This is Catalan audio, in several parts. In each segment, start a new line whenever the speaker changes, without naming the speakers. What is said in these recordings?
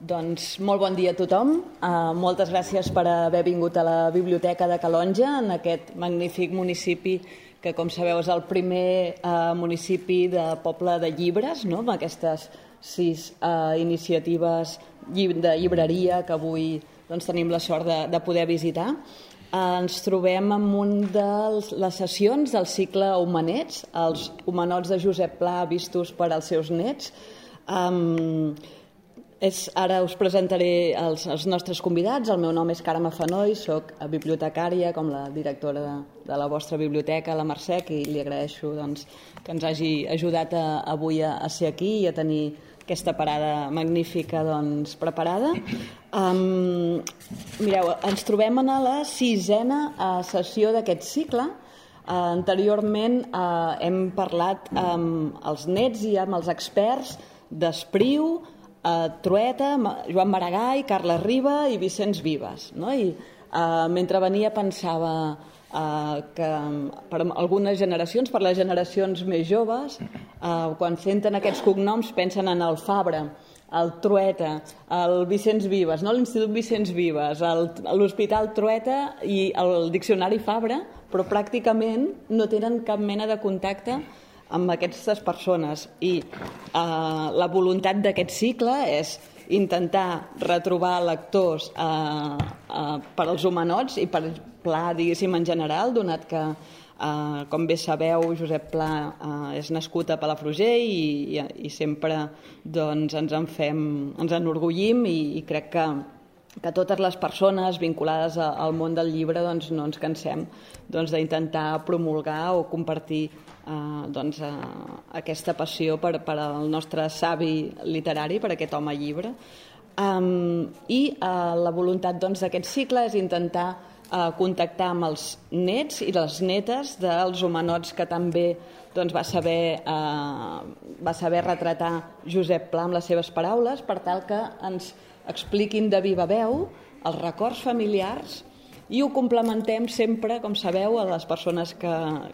Doncs molt bon dia a tothom. Uh, moltes gràcies per haver vingut a la Biblioteca de Calonja, en aquest magnífic municipi que, com sabeu, és el primer uh, municipi de poble de llibres, no? amb aquestes sis uh, iniciatives de llibreria que avui doncs, tenim la sort de, de poder visitar. Uh, ens trobem en un de les sessions del cicle Humanets, els humanots de Josep Pla vistos per als seus nets. Um, és, ara us presentaré els, els nostres convidats. El meu nom és Carme Fanoi, sóc bibliotecària, com la directora de, de la vostra biblioteca, la Mercè, i li agraeixo doncs, que ens hagi ajudat a, avui a, a ser aquí i a tenir aquesta parada magnífica doncs, preparada. Um, mireu, ens trobem en la sisena uh, sessió d'aquest cicle. Uh, anteriorment uh, hem parlat amb els nets i amb els experts d'Espriu, eh, Trueta, Joan Maragall, Carles Riba i Vicenç Vives. No? I eh, mentre venia pensava eh, que per algunes generacions, per les generacions més joves, eh, quan senten aquests cognoms pensen en el Fabra, el Trueta, el Vicenç Vives, no? l'Institut Vicenç Vives, l'Hospital Trueta i el Diccionari Fabra, però pràcticament no tenen cap mena de contacte amb aquestes persones. I eh, la voluntat d'aquest cicle és intentar retrobar lectors eh, eh, per als humanots i per Pla, diguéssim, en general, donat que, eh, com bé sabeu, Josep Pla eh, és nascut a Palafrugell i, i, i sempre doncs, ens en fem, ens enorgullim i, i crec que que totes les persones vinculades al món del llibre doncs, no ens cansem doncs, d'intentar doncs, promulgar o compartir eh, doncs, eh, aquesta passió per, per al nostre savi literari, per aquest home llibre. Um, I uh, la voluntat doncs, d'aquest doncs, cicle és intentar uh, contactar amb els nets i les netes dels humanots que també doncs, va, saber, uh, va saber retratar Josep Pla amb les seves paraules per tal que ens expliquin de viva veu els records familiars i ho complementem sempre, com sabeu, a les persones que,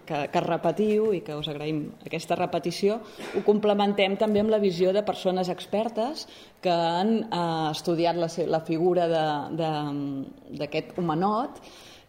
que, que repetiu i que us agraïm aquesta repetició, ho complementem també amb la visió de persones expertes que han eh, estudiat la, la figura d'aquest humanot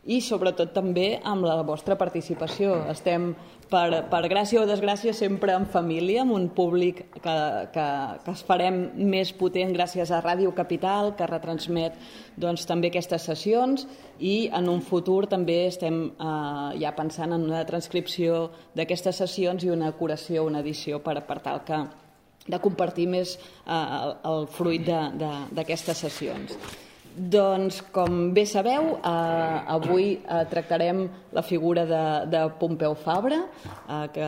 i sobretot també amb la vostra participació. Estem per, per gràcia o desgràcia, sempre en família, amb un públic que, que, que es farem més potent gràcies a Ràdio Capital, que retransmet doncs, també aquestes sessions, i en un futur també estem eh, ja pensant en una transcripció d'aquestes sessions i una curació, una edició per, per tal que de compartir més eh, el, el fruit d'aquestes sessions. Doncs, com bé sabeu, eh, avui eh, tractarem la figura de, de Pompeu Fabra, eh, que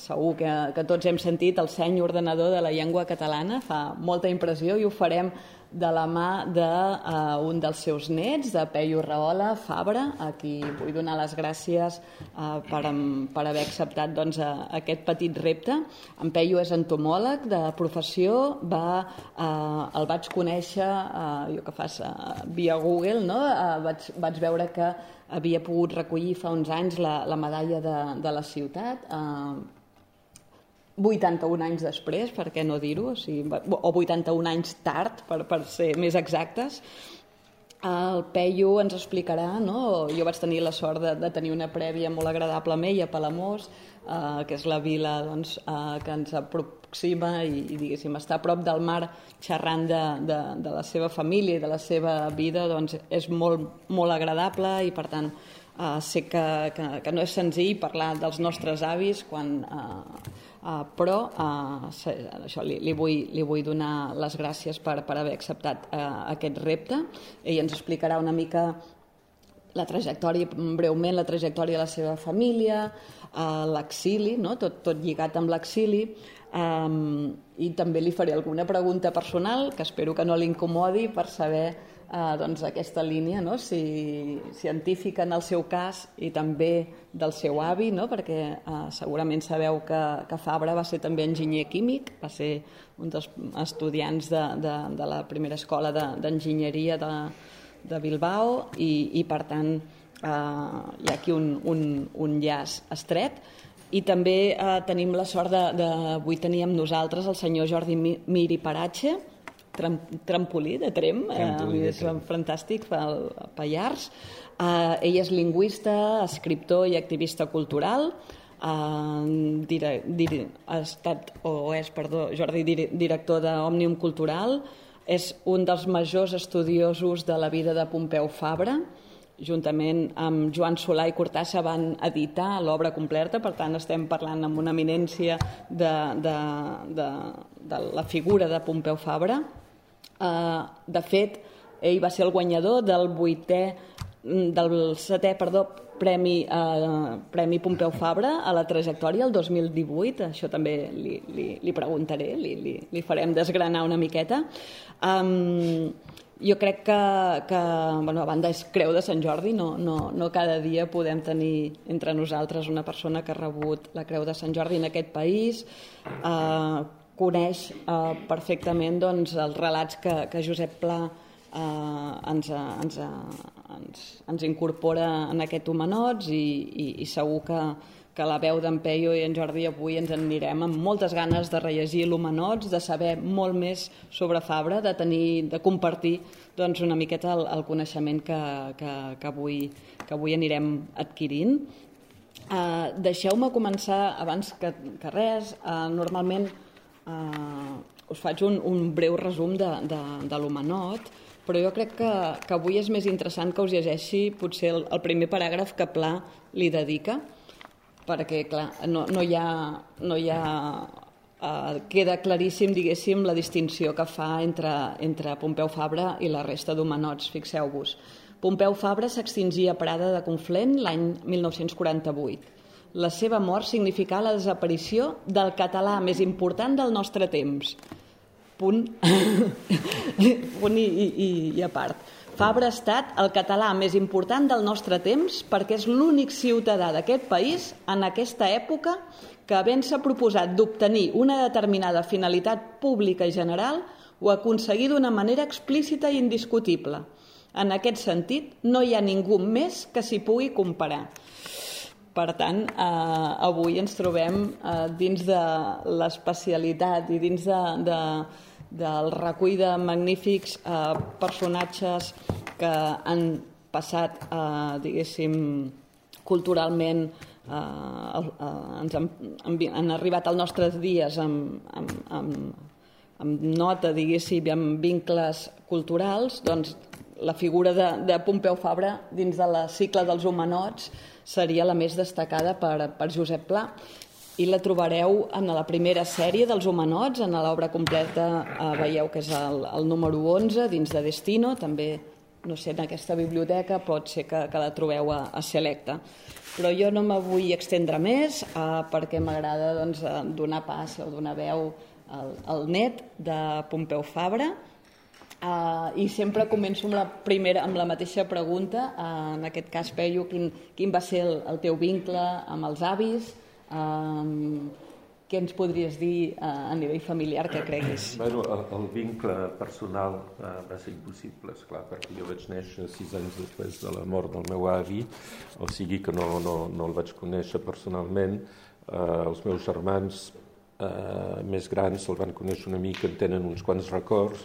segur que, que tots hem sentit, el seny ordenador de la llengua catalana, fa molta impressió i ho farem de la mà d'un uh, dels seus nets, de Peyu Rahola Fabra, a qui vull donar les gràcies uh, per, per haver acceptat doncs, uh, aquest petit repte. En Peyu és entomòleg de professió, va, uh, el vaig conèixer, uh, jo que fas, uh, via Google, no? uh, vaig, vaig veure que havia pogut recollir fa uns anys la, la medalla de, de la ciutat, uh, 81 anys després, per què no dir-ho, o, sigui, o 81 anys tard, per, per ser més exactes. El Peyu ens explicarà, no? jo vaig tenir la sort de, de tenir una prèvia molt agradable amb ell a Palamós, eh, que és la vila doncs, eh, que ens aproxima i, i diguéssim, està a prop del mar xerrant de, de, de la seva família i de la seva vida, doncs és molt, molt agradable i per tant eh, sé que, que, que no és senzill parlar dels nostres avis quan eh, Uh, però uh, això li, li, vull, li vull donar les gràcies per, per haver acceptat uh, aquest repte. Ell ens explicarà una mica la trajectòria, breument, la trajectòria de la seva família, uh, l'exili, no? tot, tot lligat amb l'exili, um, i també li faré alguna pregunta personal que espero que no l'incomodi per saber eh, doncs aquesta línia no? si, científica en el seu cas i també del seu avi, no? perquè eh, segurament sabeu que, que Fabra va ser també enginyer químic, va ser un dels estudiants de, de, de la primera escola d'enginyeria de, de, de Bilbao i, i per tant eh, hi ha aquí un, un, un llaç estret i també eh, tenim la sort de, de avui teníem nosaltres el senyor Jordi Miri Paratxe, tram, trampolí de Trem, trampolí eh, és trem. fantàstic, fa el Pallars. Eh, ell és lingüista, escriptor i activista cultural, eh, dire, dire, ha estat, o és, perdó, Jordi, dire, director d'Òmnium Cultural, és un dels majors estudiosos de la vida de Pompeu Fabra, juntament amb Joan Solà i Cortassa van editar l'obra completa, per tant estem parlant amb una eminència de, de, de, de la figura de Pompeu Fabra. Uh, de fet, ell va ser el guanyador del vuitè del setè, perdó, Premi, eh, Premi Pompeu Fabra a la trajectòria el 2018, això també li, li, li preguntaré, li, li, li farem desgranar una miqueta. Um, jo crec que, que bueno, a banda és Creu de Sant Jordi, no, no, no cada dia podem tenir entre nosaltres una persona que ha rebut la Creu de Sant Jordi en aquest país, eh, coneix eh, perfectament doncs, els relats que, que Josep Pla eh, ens, ens, ens, ens incorpora en aquest Humanots i, i, i segur que, que la veu d'en Peio i en Jordi avui ens en anirem amb moltes ganes de rellegir l'Humanots, de saber molt més sobre Fabra, de, tenir, de compartir doncs, una miqueta el, el coneixement que, que, que, avui, que avui anirem adquirint. Uh, Deixeu-me començar, abans que, que res, uh, normalment uh, us faig un, un breu resum de, de, de l'Humanot, però jo crec que, que avui és més interessant que us llegeixi potser el, el primer paràgraf que Pla li dedica, perquè clar, no, no hi ha, no hi ha eh, queda claríssim, diguéssim, la distinció que fa entre, entre Pompeu Fabra i la resta d'humanots, fixeu-vos. Pompeu Fabra s'extingia a Prada de Conflent l'any 1948. La seva mort significà la desaparició del català més important del nostre temps, punt, punt i, i, i a part. Fabra ha estat el català més important del nostre temps perquè és l'únic ciutadà d'aquest país en aquesta època que, havent-se proposat d'obtenir una determinada finalitat pública i general, ho aconseguir d'una manera explícita i indiscutible. En aquest sentit, no hi ha ningú més que s'hi pugui comparar. Per tant, eh, avui ens trobem eh, dins de l'especialitat i dins de, de, del recull de magnífics eh, personatges que han passat, eh, diguéssim, culturalment eh, eh, ens han, han arribat als nostres dies amb, amb, amb, amb nota, diguéssim, amb vincles culturals, doncs la figura de, de Pompeu Fabra dins de la cicle dels humanots seria la més destacada per, per Josep Pla. I la trobareu en la primera sèrie dels Humanots, en l'obra completa eh, veieu que és el, el número 11 dins de Destino, també no sé, en aquesta biblioteca pot ser que, que la trobeu a, a Selecta. Però jo no me vull extendre més eh, perquè m'agrada doncs, eh, donar pas o donar veu al, al net de Pompeu Fabra eh, i sempre començo amb la, primera, amb la mateixa pregunta, uh, en aquest cas, Peyu, quin, quin va ser el, el teu vincle amb els avis, Um, què ens podries dir uh, a nivell familiar que creguis?
Bueno, el, el vincle personal uh, va ser impossible, esclar, perquè jo vaig néixer sis anys després de la mort del meu avi, o sigui que no, no, no el vaig conèixer personalment. Uh, els meus germans uh, més grans el van conèixer una mica, en tenen uns quants records,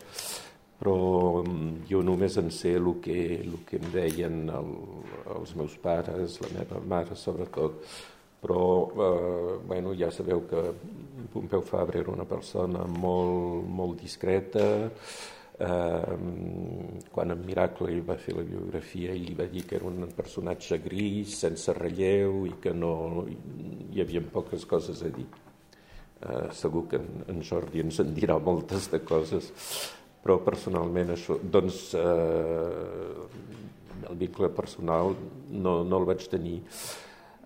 però um, jo només en sé el que, el que em deien el, els meus pares, la meva mare sobretot, però eh, bueno, ja sabeu que Pompeu Fabra era una persona molt, molt discreta, eh, quan en Miracle ell va fer la biografia ell li va dir que era un personatge gris, sense relleu i que no hi havia poques coses a dir. Eh, segur que en, en Jordi ens en dirà moltes de coses, però personalment això, doncs eh, el vincle personal no, no el vaig tenir.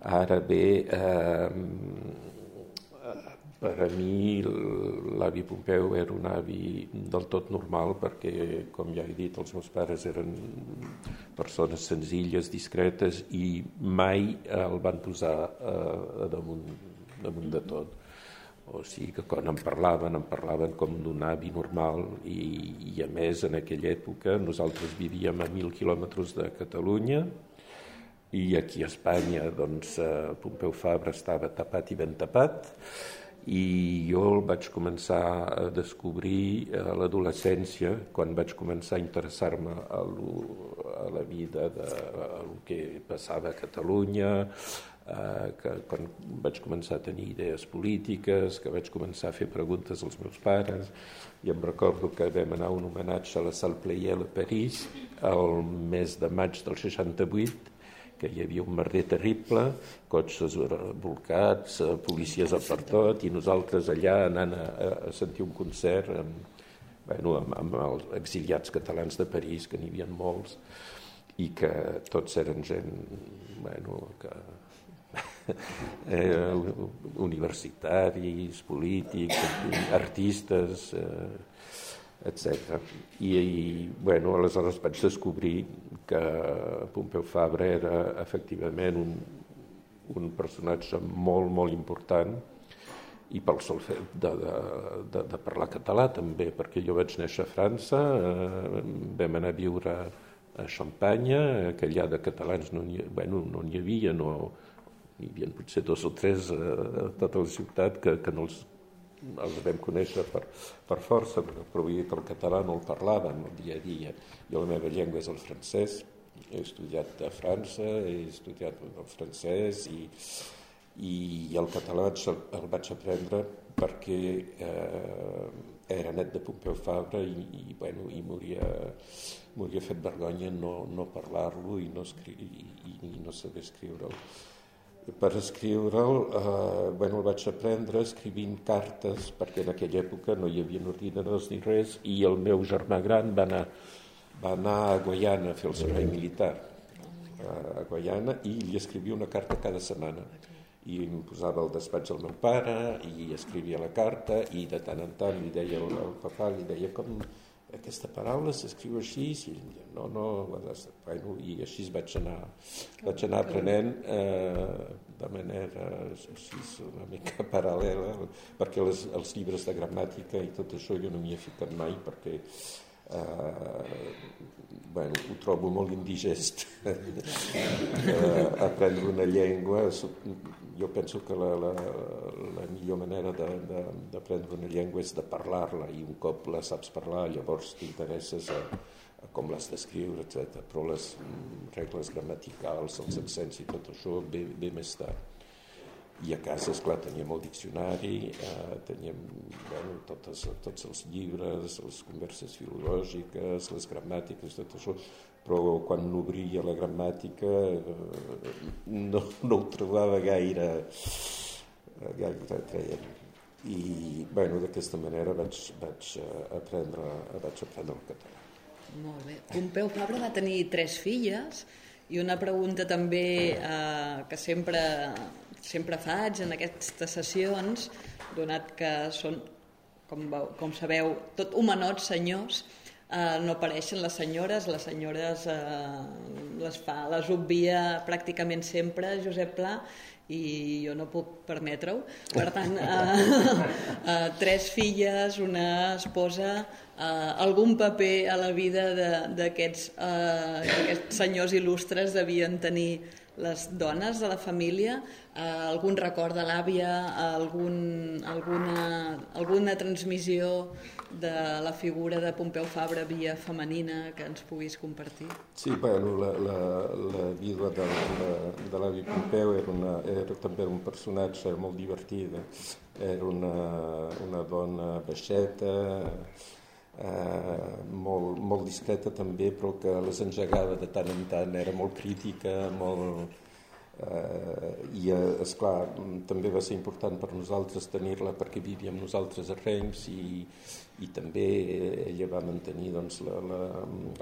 Ara bé, eh, per a mi l'avi Pompeu era un avi del tot normal perquè, com ja he dit, els meus pares eren persones senzilles, discretes i mai el van posar eh, damunt, damunt de tot. O sigui que quan en parlaven, en parlaven com d'un avi normal i, i a més en aquella època nosaltres vivíem a mil quilòmetres de Catalunya, i aquí a Espanya doncs, eh, Pompeu Fabra estava tapat i ben tapat i jo el vaig començar a descobrir a l'adolescència, quan vaig començar a interessar-me a, a la vida de a que passava a Catalunya, que quan vaig començar a tenir idees polítiques, que vaig començar a fer preguntes als meus pares, i em recordo que vam anar a un homenatge a la Salle Pleyel a París el mes de maig del 68 que hi havia un merder terrible, cotxes volcats, eh, policies a per tot, i nosaltres allà anant a, a sentir un concert amb, bueno, amb, amb els exiliats catalans de París, que n'hi havia molts, i que tots eren gent bueno, que eh, universitaris, polítics, artistes, eh, etc. I, i bueno, aleshores vaig descobrir que Pompeu Fabra era efectivament un, un personatge molt, molt important i pel sol fet de, de, de, de parlar català també, perquè jo vaig néixer a França, eh, vam anar a viure a Xampanya, que allà de catalans no n'hi bueno, no havia, no, hi havia potser dos o tres eh, a tota la ciutat que, que no els els vam conèixer per, per força, dir que el català no el parlàvem el dia a dia. Jo la meva llengua és el francès, he estudiat a França, he estudiat el francès i, i el català el, vaig aprendre perquè eh, era net de Pompeu Fabra i, i, bueno, i m'hauria fet vergonya no, no parlar-lo i, no i, i, i no saber escriure'l per escriure'l, eh, bueno, el vaig aprendre escrivint cartes, perquè en aquella època no hi havia ordinadors ni res, i el meu germà gran va anar, va anar a Guaiana a fer el servei militar, a Guaiana, i li escrivia una carta cada setmana. I em posava al despatx del meu pare, i escrivia la carta, i de tant en tant li deia al, al papà, li deia com aquesta paraula s'escriu així, i no, no, bueno, i així vaig anar, vaig anar aprenent eh, de manera així, una mica paral·lela, perquè les, els llibres de gramàtica i tot això jo no m'hi he ficat mai, perquè eh, bueno, ho trobo molt indigest eh, aprendre una llengua jo penso que la, la, la millor manera d'aprendre una llengua és de parlar-la i un cop la saps parlar llavors t'interesses a, a com l'has d'escriure, etc. Però les mm, regles gramaticals, els accents i tot això ve, ve més tard i a casa, esclar, teníem el diccionari, eh, teníem bueno, totes, tots els llibres, les converses filològiques, les gramàtiques, tot això, però quan obria la gramàtica eh, no, no ho trobava gaire, eh, gaire traient. I bueno, d'aquesta manera vaig, vaig, eh, aprendre, vaig aprendre el català.
Molt bé. Pompeu Fabra va tenir tres filles i una pregunta també eh, que sempre sempre faig en aquestes sessions, donat que són, com, com sabeu, tot homenots senyors, eh, no apareixen les senyores, les senyores eh, les fa, les obvia pràcticament sempre Josep Pla i jo no puc permetre-ho. Per tant, eh, eh, tres filles, una esposa, eh, algun paper a la vida d'aquests eh, senyors il·lustres devien tenir les dones de la família, eh, algun record de l'àvia, algun, alguna, alguna transmissió de la figura de Pompeu Fabra via femenina que ens puguis compartir?
Sí, bueno, la, la, la vídua de, de, de l'avi Pompeu era, una, era també un personatge molt divertida. Era una, una dona baixeta, eh, molt, molt discreta també, però que les engegava de tant en tant, era molt crítica, molt... Eh, I, eh, és clar també va ser important per nosaltres tenir-la perquè vivíem nosaltres a Reims i, i també ella va mantenir doncs, la, la,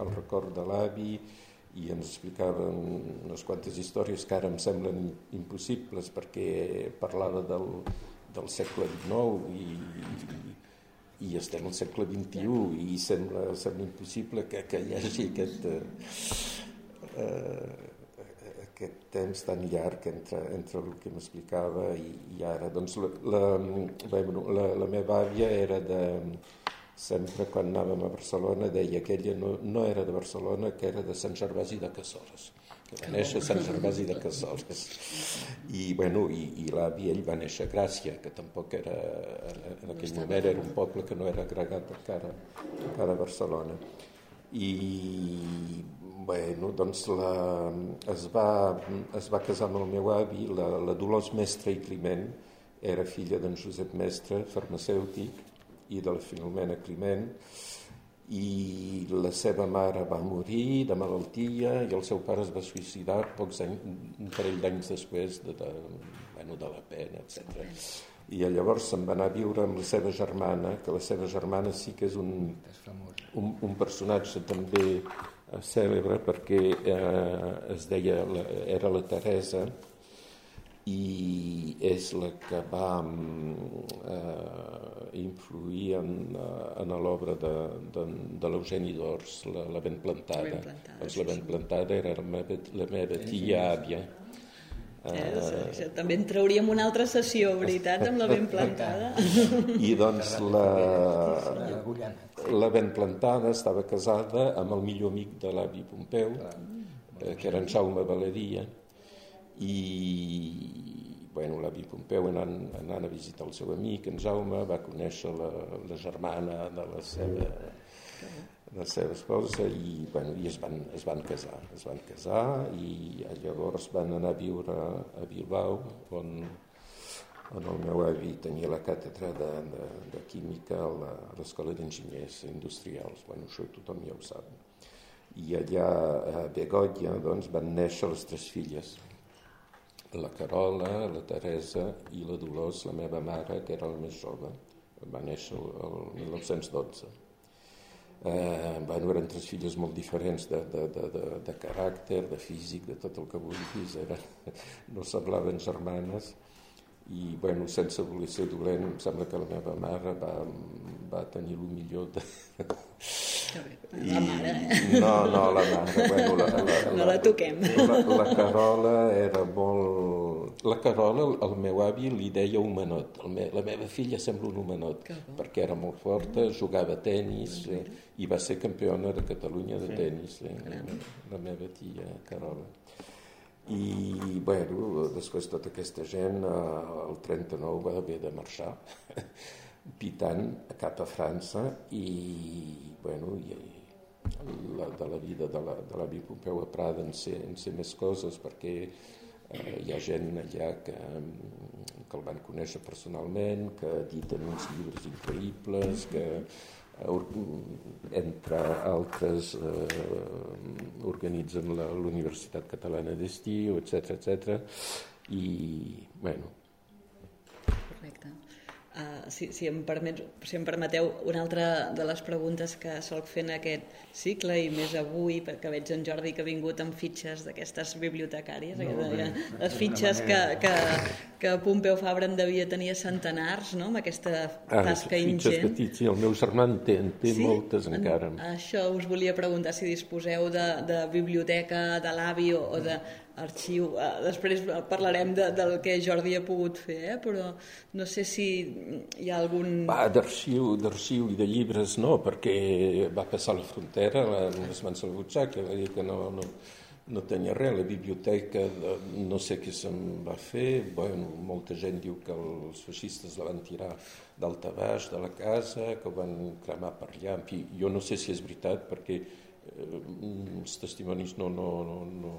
el record de l'avi i ens explicava unes quantes històries que ara em semblen impossibles perquè parlava del, del segle XIX i, i i estem al segle XXI i sembla, sembla impossible que, que hi hagi aquest, eh, eh, aquest temps tan llarg entre, entre el que m'explicava i, i ara. Doncs la, la, la, la meva àvia era de sempre quan anàvem a Barcelona deia que ella no, no era de Barcelona, que era de Sant Gervasi de Cassoles va néixer a Sant Gervasi de Cassoles. I, bueno, i, i l'avi ell va néixer a Gràcia que tampoc era en aquell moment era un poble que no era agregat encara, encara a Barcelona. I bueno, doncs la, es, va, es va casar amb el meu avi la, la Dolors Mestre i Climent era filla d'en Josep Mestre, farmacèutic i de la Filomena Climent i la seva mare va morir de malaltia i el seu pare es va suïcidar pocs anys, un parell d'anys després de, de, bueno, de la pena, etc. I llavors se'n va anar a viure amb la seva germana, que la seva germana sí que és un, un, un personatge també eh, cèlebre perquè eh, es deia, era la Teresa, i és la que va eh, influir en, eh, en l'obra de, de, de l'Eugeni d'Ors, la, la ben plantada. La ben plantada, doncs la ben plantada era la meva, la meva tia àvia.
Eh, eh, també en trauríem una altra sessió, veritat, amb la ben plantada.
I doncs la, la ben plantada estava casada amb el millor amic de l'avi Pompeu, eh, que era en Jaume Valeria, i bueno, l'avi Pompeu anant, anant a visitar el seu amic, en Jaume, va conèixer la, la germana de la seva, de la seva esposa i, bueno, i es, van, es van casar. Es van casar i llavors van anar a viure a Bilbao, on, on el meu avi tenia la càtedra de, de, de química a l'Escola d'Enginyers Industrials. Bueno, això tothom ja ho sap. I allà a Begolla doncs, van néixer les tres filles, la Carola, la Teresa i la Dolors, la meva mare, que era la més jove. Va néixer el 1912. Eh, bueno, eren tres filles molt diferents de, de, de, de, de caràcter, de físic, de tot el que vulguis. Eren, no semblaven germanes i bueno, sense voler ser dolent em sembla que la meva mare va, va tenir el millor de...
La mare, eh?
No, no, la mare, bueno, la, la,
la, no la toquem.
La, la Carola era molt... La Carola, el meu avi li deia humanot. El me, la meva filla sembla un humanot, perquè era molt forta, jugava a tennis eh, i va ser campiona de Catalunya de tennis, eh, la, la meva tia Carola i bueno, després tota aquesta gent eh, el 39 va haver de marxar pitant cap a França i bueno, i, la, de la vida de la, de la Pompeu a Prada en ser, en ser més coses perquè eh, hi ha gent allà que, que el van conèixer personalment, que editen uns llibres increïbles, que entre altres eh, organitzen l'Universitat Catalana d'Estiu, etc etc. I, bueno...
Correcte. Uh, si, si, em permet, si em permeteu, una altra de les preguntes que solc fer en aquest cicle, i més avui, perquè veig en Jordi que ha vingut amb fitxes d'aquestes bibliotecàries, no, bé, les fitxes que, que, que Pompeu Fabra en devia tenir centenars, no?, amb aquesta ah, tasca ah, ingent.
petits, sí, el meu germà en té, en té sí? moltes encara.
En, això us volia preguntar, si disposeu de, de biblioteca de l'avi o, o de arxiu. Eh, després parlarem de, del que Jordi ha pogut fer, eh? però no sé si hi ha algun...
Va, d'arxiu, d'arxiu i de llibres no, perquè va passar la frontera amb les mans al butxaca, va dir que no, no, no tenia res. La biblioteca, no sé què se'n va fer, bueno, molta gent diu que els feixistes la van tirar d'alta baix de la casa, que ho van cremar per allà. En fi, jo no sé si és veritat, perquè eh, els testimonis no, no, no, no,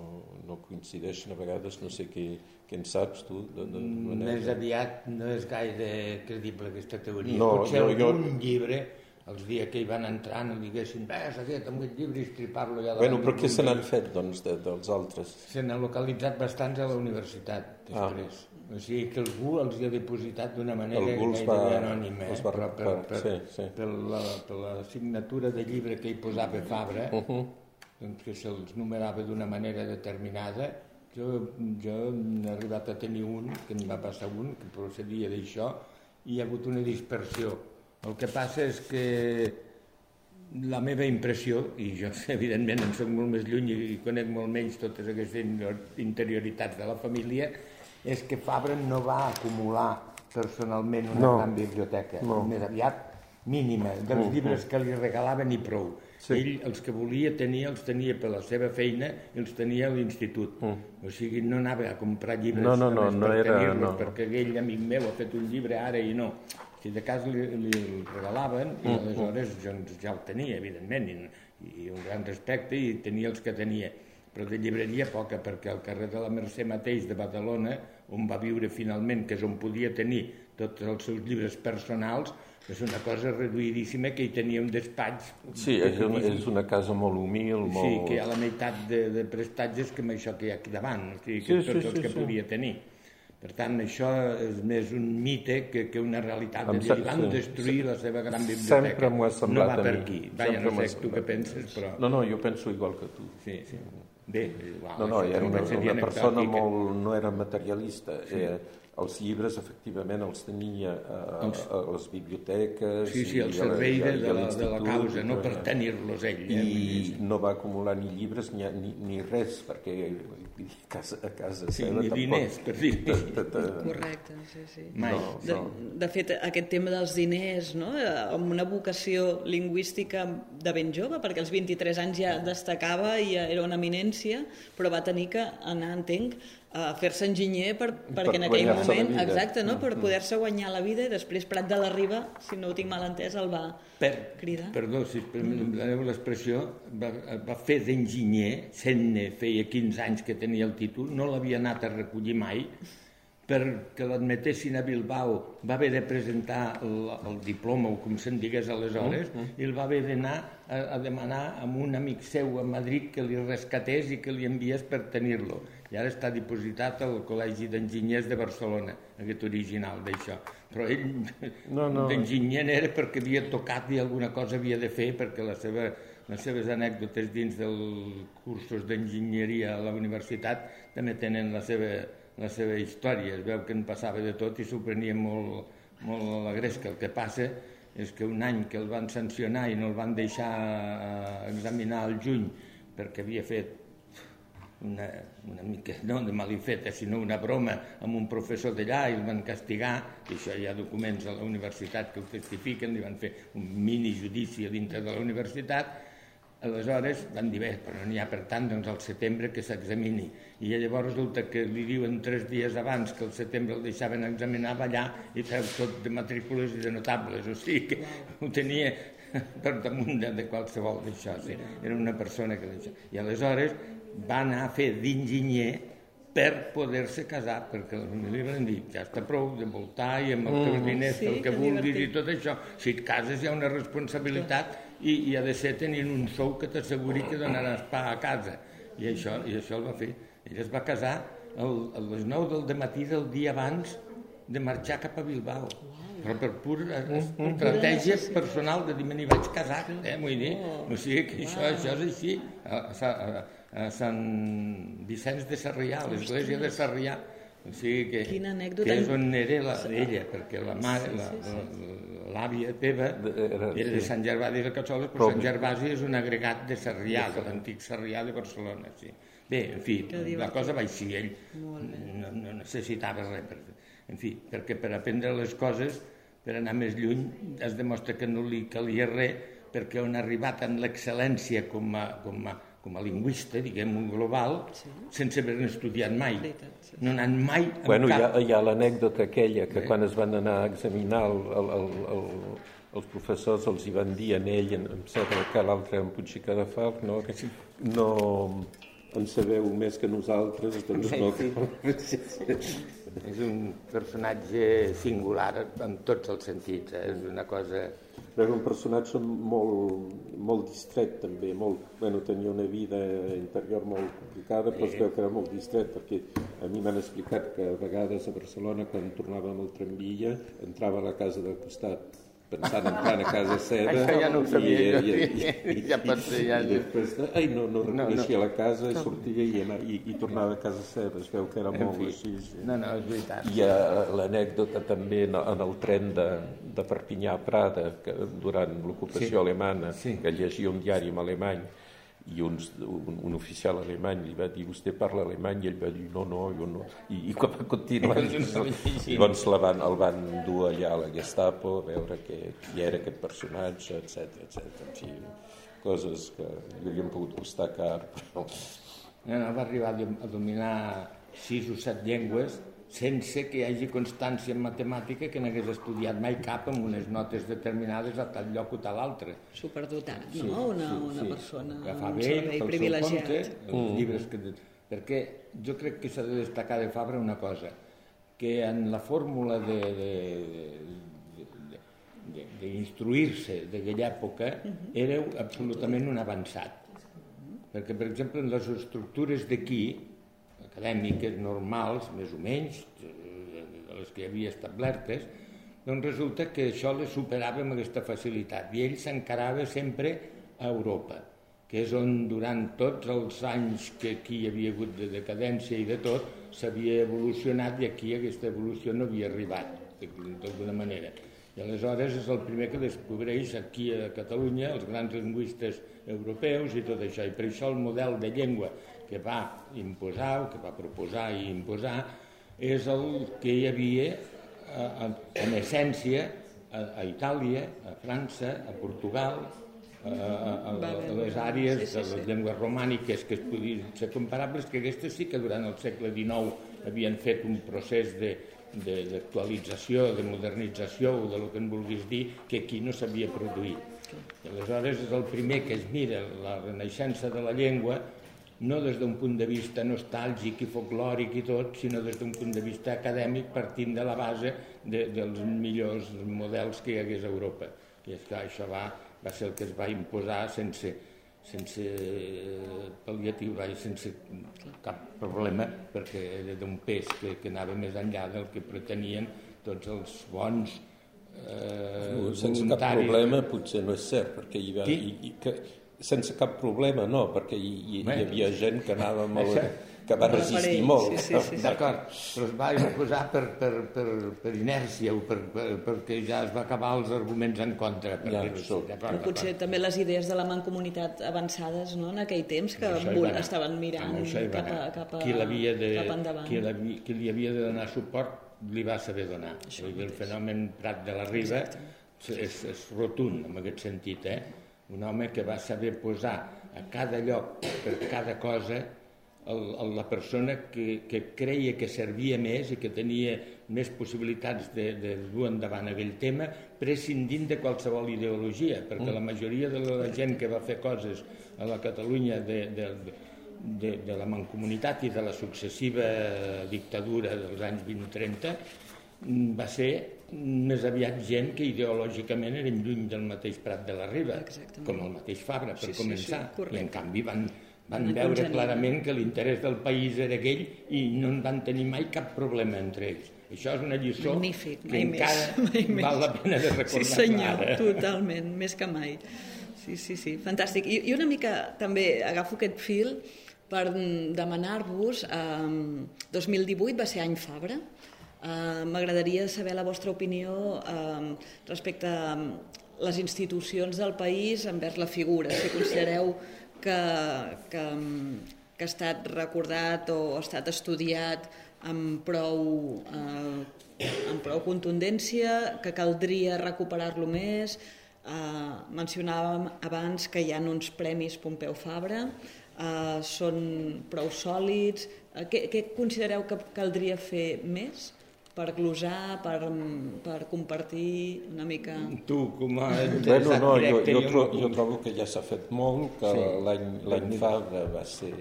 no coincideixen a vegades, no sé què, què en saps tu? De, de,
de Més aviat no és gaire credible aquesta teoria. No, Potser jo, algun jo... llibre els dies que hi van entrar no diguessin ves aquest amb aquest llibre i estripar-lo ja
bueno, però què se n'han fet doncs de, dels altres?
se n'han localitzat bastants a la universitat ah. després ah. o sigui que algú els hi ha depositat d'una manera gairebé va, anònima eh? va, però per, per, sí, sí. per, la, per la signatura de llibre que hi posava Fabra uh -huh. Doncs que se'ls numerava d'una manera determinada jo, jo he arribat a tenir un que em va passar un que procedia d'això i hi ha hagut una dispersió el que passa és que la meva impressió, i jo evidentment en soc molt més lluny i conec molt menys totes aquestes interioritats de la família, és que Fabra no va acumular personalment una no. gran biblioteca. No. Més aviat mínima, dels llibres que li regalaven i prou. Sí. Ell els que volia tenia, els tenia per la seva feina i els tenia a l'institut. Mm. O sigui, no anava a comprar llibres
no, no, no, no
per
era,
no. perquè aquell amic meu ha fet un llibre ara i no. Si de cas li, li el regalaven i mm. aleshores doncs, ja el tenia, evidentment, i, i un gran respecte i tenia els que tenia. Però de llibreria poca, perquè al carrer de la Mercè mateix de Badalona, on va viure finalment, que és on podia tenir tots els seus llibres personals, és una cosa reduïdíssima que hi tenia un despatx.
Sí, és, un, és una casa molt humil. Molt...
Sí, que hi ha la meitat de, de prestatges que amb això que hi ha aquí davant, o sigui, que sí, tots sí, els sí, que sí. podia tenir. Per tant, això és més un mite que, que una realitat. Em dir, van sí. destruir la seva gran biblioteca.
Sempre m'ho ha semblat
No va per aquí. Vaja, no sé tu què penses, però...
No, no, jo penso igual que tu.
Sí, sí. Bé, igual,
no, no, era una, una persona molt... no era materialista. Sí. Eh, els llibres efectivament els tenia a, els... a les biblioteques
sí, sí, el servei de, de, la, de la causa no per tenir-los ell
eh? i no va acumular ni llibres ni, ni, ni res perquè a casa, a casa
sí, seva ni tampoc diners per dir
correcte, sí, sí. Mai. No, de, no. de fet aquest tema dels diners no? amb una vocació lingüística de ben jove perquè als 23 anys ja destacava i ja era una eminència però va tenir que anar, entenc a fer-se enginyer per, perquè en aquell moment, exacte, no? per mm. poder-se guanyar la vida i després Prat de la Riba, si no ho tinc mal entès, el va per, cridar.
Perdó, si em doneu l'expressió, va, va fer d'enginyer, sent-ne, feia 15 anys que tenia el títol, no l'havia anat a recollir mai, perquè l'admetessin a Bilbao va haver de presentar el, el diploma o com se'n digués aleshores mm, -hmm. i el va haver d'anar a, a demanar a un amic seu a Madrid que li rescatés i que li enviés per tenir-lo i ara està dipositat al Col·legi d'Enginyers de Barcelona, aquest original d'això. Però ell no, no. d'enginyer era perquè havia tocat i alguna cosa havia de fer, perquè la seva, les seves anècdotes dins dels cursos d'enginyeria a la universitat també tenen la seva, la seva història. Es veu que en passava de tot i s'ho prenia molt, molt a la gresca. El que passa és que un any que el van sancionar i no el van deixar eh, examinar al juny perquè havia fet una, una mica, no de malifeta, sinó una broma amb un professor d'allà i el van castigar, i això hi ha documents a la universitat que ho testifiquen, li van fer un mini judici dintre de la universitat, aleshores van dir, bé, però n'hi ha per tant, doncs al setembre que s'examini. I llavors resulta que li diuen tres dies abans que el setembre el deixaven examinar, va allà i treu tot de matrícules i de notables, o sigui que ho tenia per damunt de, de qualsevol d'això, sí. era una persona que d'això. I aleshores va anar a fer d'enginyer per poder-se casar, perquè la família van dir, ja està prou de voltar i amb els teus mm. diners, sí, el que vulguis divertit. i tot això. Si et cases hi ha una responsabilitat i, i ha de ser tenint un sou que t'asseguri que donaràs pa a casa. I això, i això el va fer. Ell es va casar el, a les 9 del matí del dia abans de marxar cap a Bilbao. Però per pura estratègia personal de dir, me n'hi vaig casar, eh, vull dir. O sigui que això, això és així. A, a, a, a Sant Vicenç de Sarrià, l'església de Sarrià, o sigui que,
Quina anècdota.
que és on era la, ella, perquè la mare, l'àvia teva era de Sant Gervasi de Cassoles, però Sant Gervasi és un agregat de Sarrià, de l'antic Sarrià de Barcelona. Sí. Bé, en fi, la cosa va així, ell no, no necessitava res. Per, en fi, perquè per aprendre les coses, per anar més lluny, es demostra que no li calia res, perquè on ha arribat en l'excel·lència com a, com a com a lingüista, diguem, un global, sí. sense haver-ne estudiat mai. sí. No anant mai en
bueno,
cap...
Hi ha, hi ha l'anècdota aquella que sí. quan es van anar a examinar el, el, el, el, els professors els hi van dir en ell, en, em sembla que l'altre en de Falc, no? que sí. no en sabeu més que nosaltres, doncs no. Sí.
És un personatge singular en tots els sentits, eh? és una cosa
era un personatge molt, molt distret també, molt, bueno, tenia una vida interior molt complicada, però es veu que era molt distret, perquè a mi m'han explicat que a vegades a Barcelona, quan tornàvem al tramvia, entrava a la casa del costat pensant en plan a casa seva
Això ja no ho sabia i, i, i, i, ja ser ja...
I després, de, ai, no, no reconeixia no, no. la casa i sortia i, i, i tornava a casa seva es veu que era en molt fi. així sí.
no, no, és veritat
i l'anècdota també en, en el tren de, de Perpinyà a Prada que, durant l'ocupació sí. alemana sí. que llegia un diari en alemany i uns, un, un oficial alemany li va dir vostè parla alemany i ell va dir no, no, jo no i, i quan va continuar llavors la van, el van dur allà a la Gestapo a veure que, qui era aquest personatge etc etc. en fi coses que li havien pogut costar car però...
no, no, va arribar a dominar sis o set llengües sense que hi hagi constància en matemàtica que n'hagués estudiat mai cap amb unes notes determinades a tal lloc o tal altre.
Superdotat, no? Sí, una, sí, una sí. persona
que fa bé, el privilegiat. Compte, els mm. llibres que... Perquè jo crec que s'ha de destacar de Fabra una cosa, que en la fórmula de, de, d'instruir-se d'aquella època era absolutament un avançat. Perquè, per exemple, en les estructures d'aquí, acadèmiques normals, més o menys, de les que havia establertes, doncs resulta que això les superava amb aquesta facilitat i ell s'encarava sempre a Europa, que és on durant tots els anys que aquí hi havia hagut de decadència i de tot, s'havia evolucionat i aquí aquesta evolució no havia arribat, d'alguna manera. I aleshores és el primer que descobreix aquí a Catalunya els grans lingüistes europeus i tot això. I per això el model de llengua que va imposar, o que va proposar i imposar, és el que hi havia eh, en essència a, a Itàlia, a França, a Portugal, a, a, a les àrees de les llengües romàniques que es podien ser comparables, que aquestes sí que durant el segle XIX havien fet un procés de, d'actualització, de, de modernització o de lo que en vulguis dir, que aquí no s'havia produït. I aleshores és el primer que es mira la renaixença de la llengua no des d'un punt de vista nostàlgic i folclòric i tot, sinó des d'un punt de vista acadèmic partint de la base de, dels millors models que hi hagués a Europa. I és que això va, va ser el que es va imposar sense, sense pal·liatiu, i sense cap problema, perquè era d'un pes que, que anava més enllà del que pretenien tots els bons
eh, sense cap problema potser no és cert perquè hi va, i, i, que, sense cap problema, no, perquè hi, hi, hi havia gent que anava molt... que va resistir molt.
Sí, sí, sí, sí. D'acord, però es va imposar per, per, per, per inèrcia o per, per, perquè ja es va acabar els arguments en contra. Per ja,
so. Però potser també les idees de la mancomunitat avançades no, en aquell temps que estaven mirant cap, a, cap, a, qui de, cap endavant.
Qui, qui li havia de donar suport li va saber donar. Això el fenomen Prat de la Riba és, és rotund en aquest sentit, eh? Un home que va saber posar a cada lloc, per cada cosa, el, el, la persona que, que creia que servia més i que tenia més possibilitats de, de dur endavant aquell tema, prescindint de qualsevol ideologia, perquè mm. la majoria de la gent que va fer coses a la Catalunya de, de, de, de la mancomunitat i de la successiva dictadura dels anys 20-30 va ser més aviat gent que ideològicament eren lluny del mateix Prat de la Riba, Exactament. com el mateix Fabra, per sí, començar. Sí, sí, I en canvi van, van veure clarament que l'interès del país era aquell i no en van tenir mai cap problema entre ells. Això és una lliçó
Magnífic,
que encara més, mai val la pena de recordar
Sí senyor, ara. totalment, més que mai. Sí, sí, sí, fantàstic. I, i una mica també agafo aquest fil per demanar-vos, eh, 2018 va ser any Fabra, Uh, M'agradaria saber la vostra opinió uh, respecte a les institucions del país envers la figura. Si considereu que, que, que ha estat recordat o ha estat estudiat amb prou, uh, amb prou contundència, que caldria recuperar-lo més. Uh, mencionàvem abans que hi ha uns premis Pompeu Fabra, uh, són prou sòlids. Uh, què, què considereu que caldria fer més? Per glosar, per, per compartir una mica...
Tu, com a
bueno, no, jo, jo, tro, jo trobo que ja s'ha fet molt, que sí. l'any Fabra va ser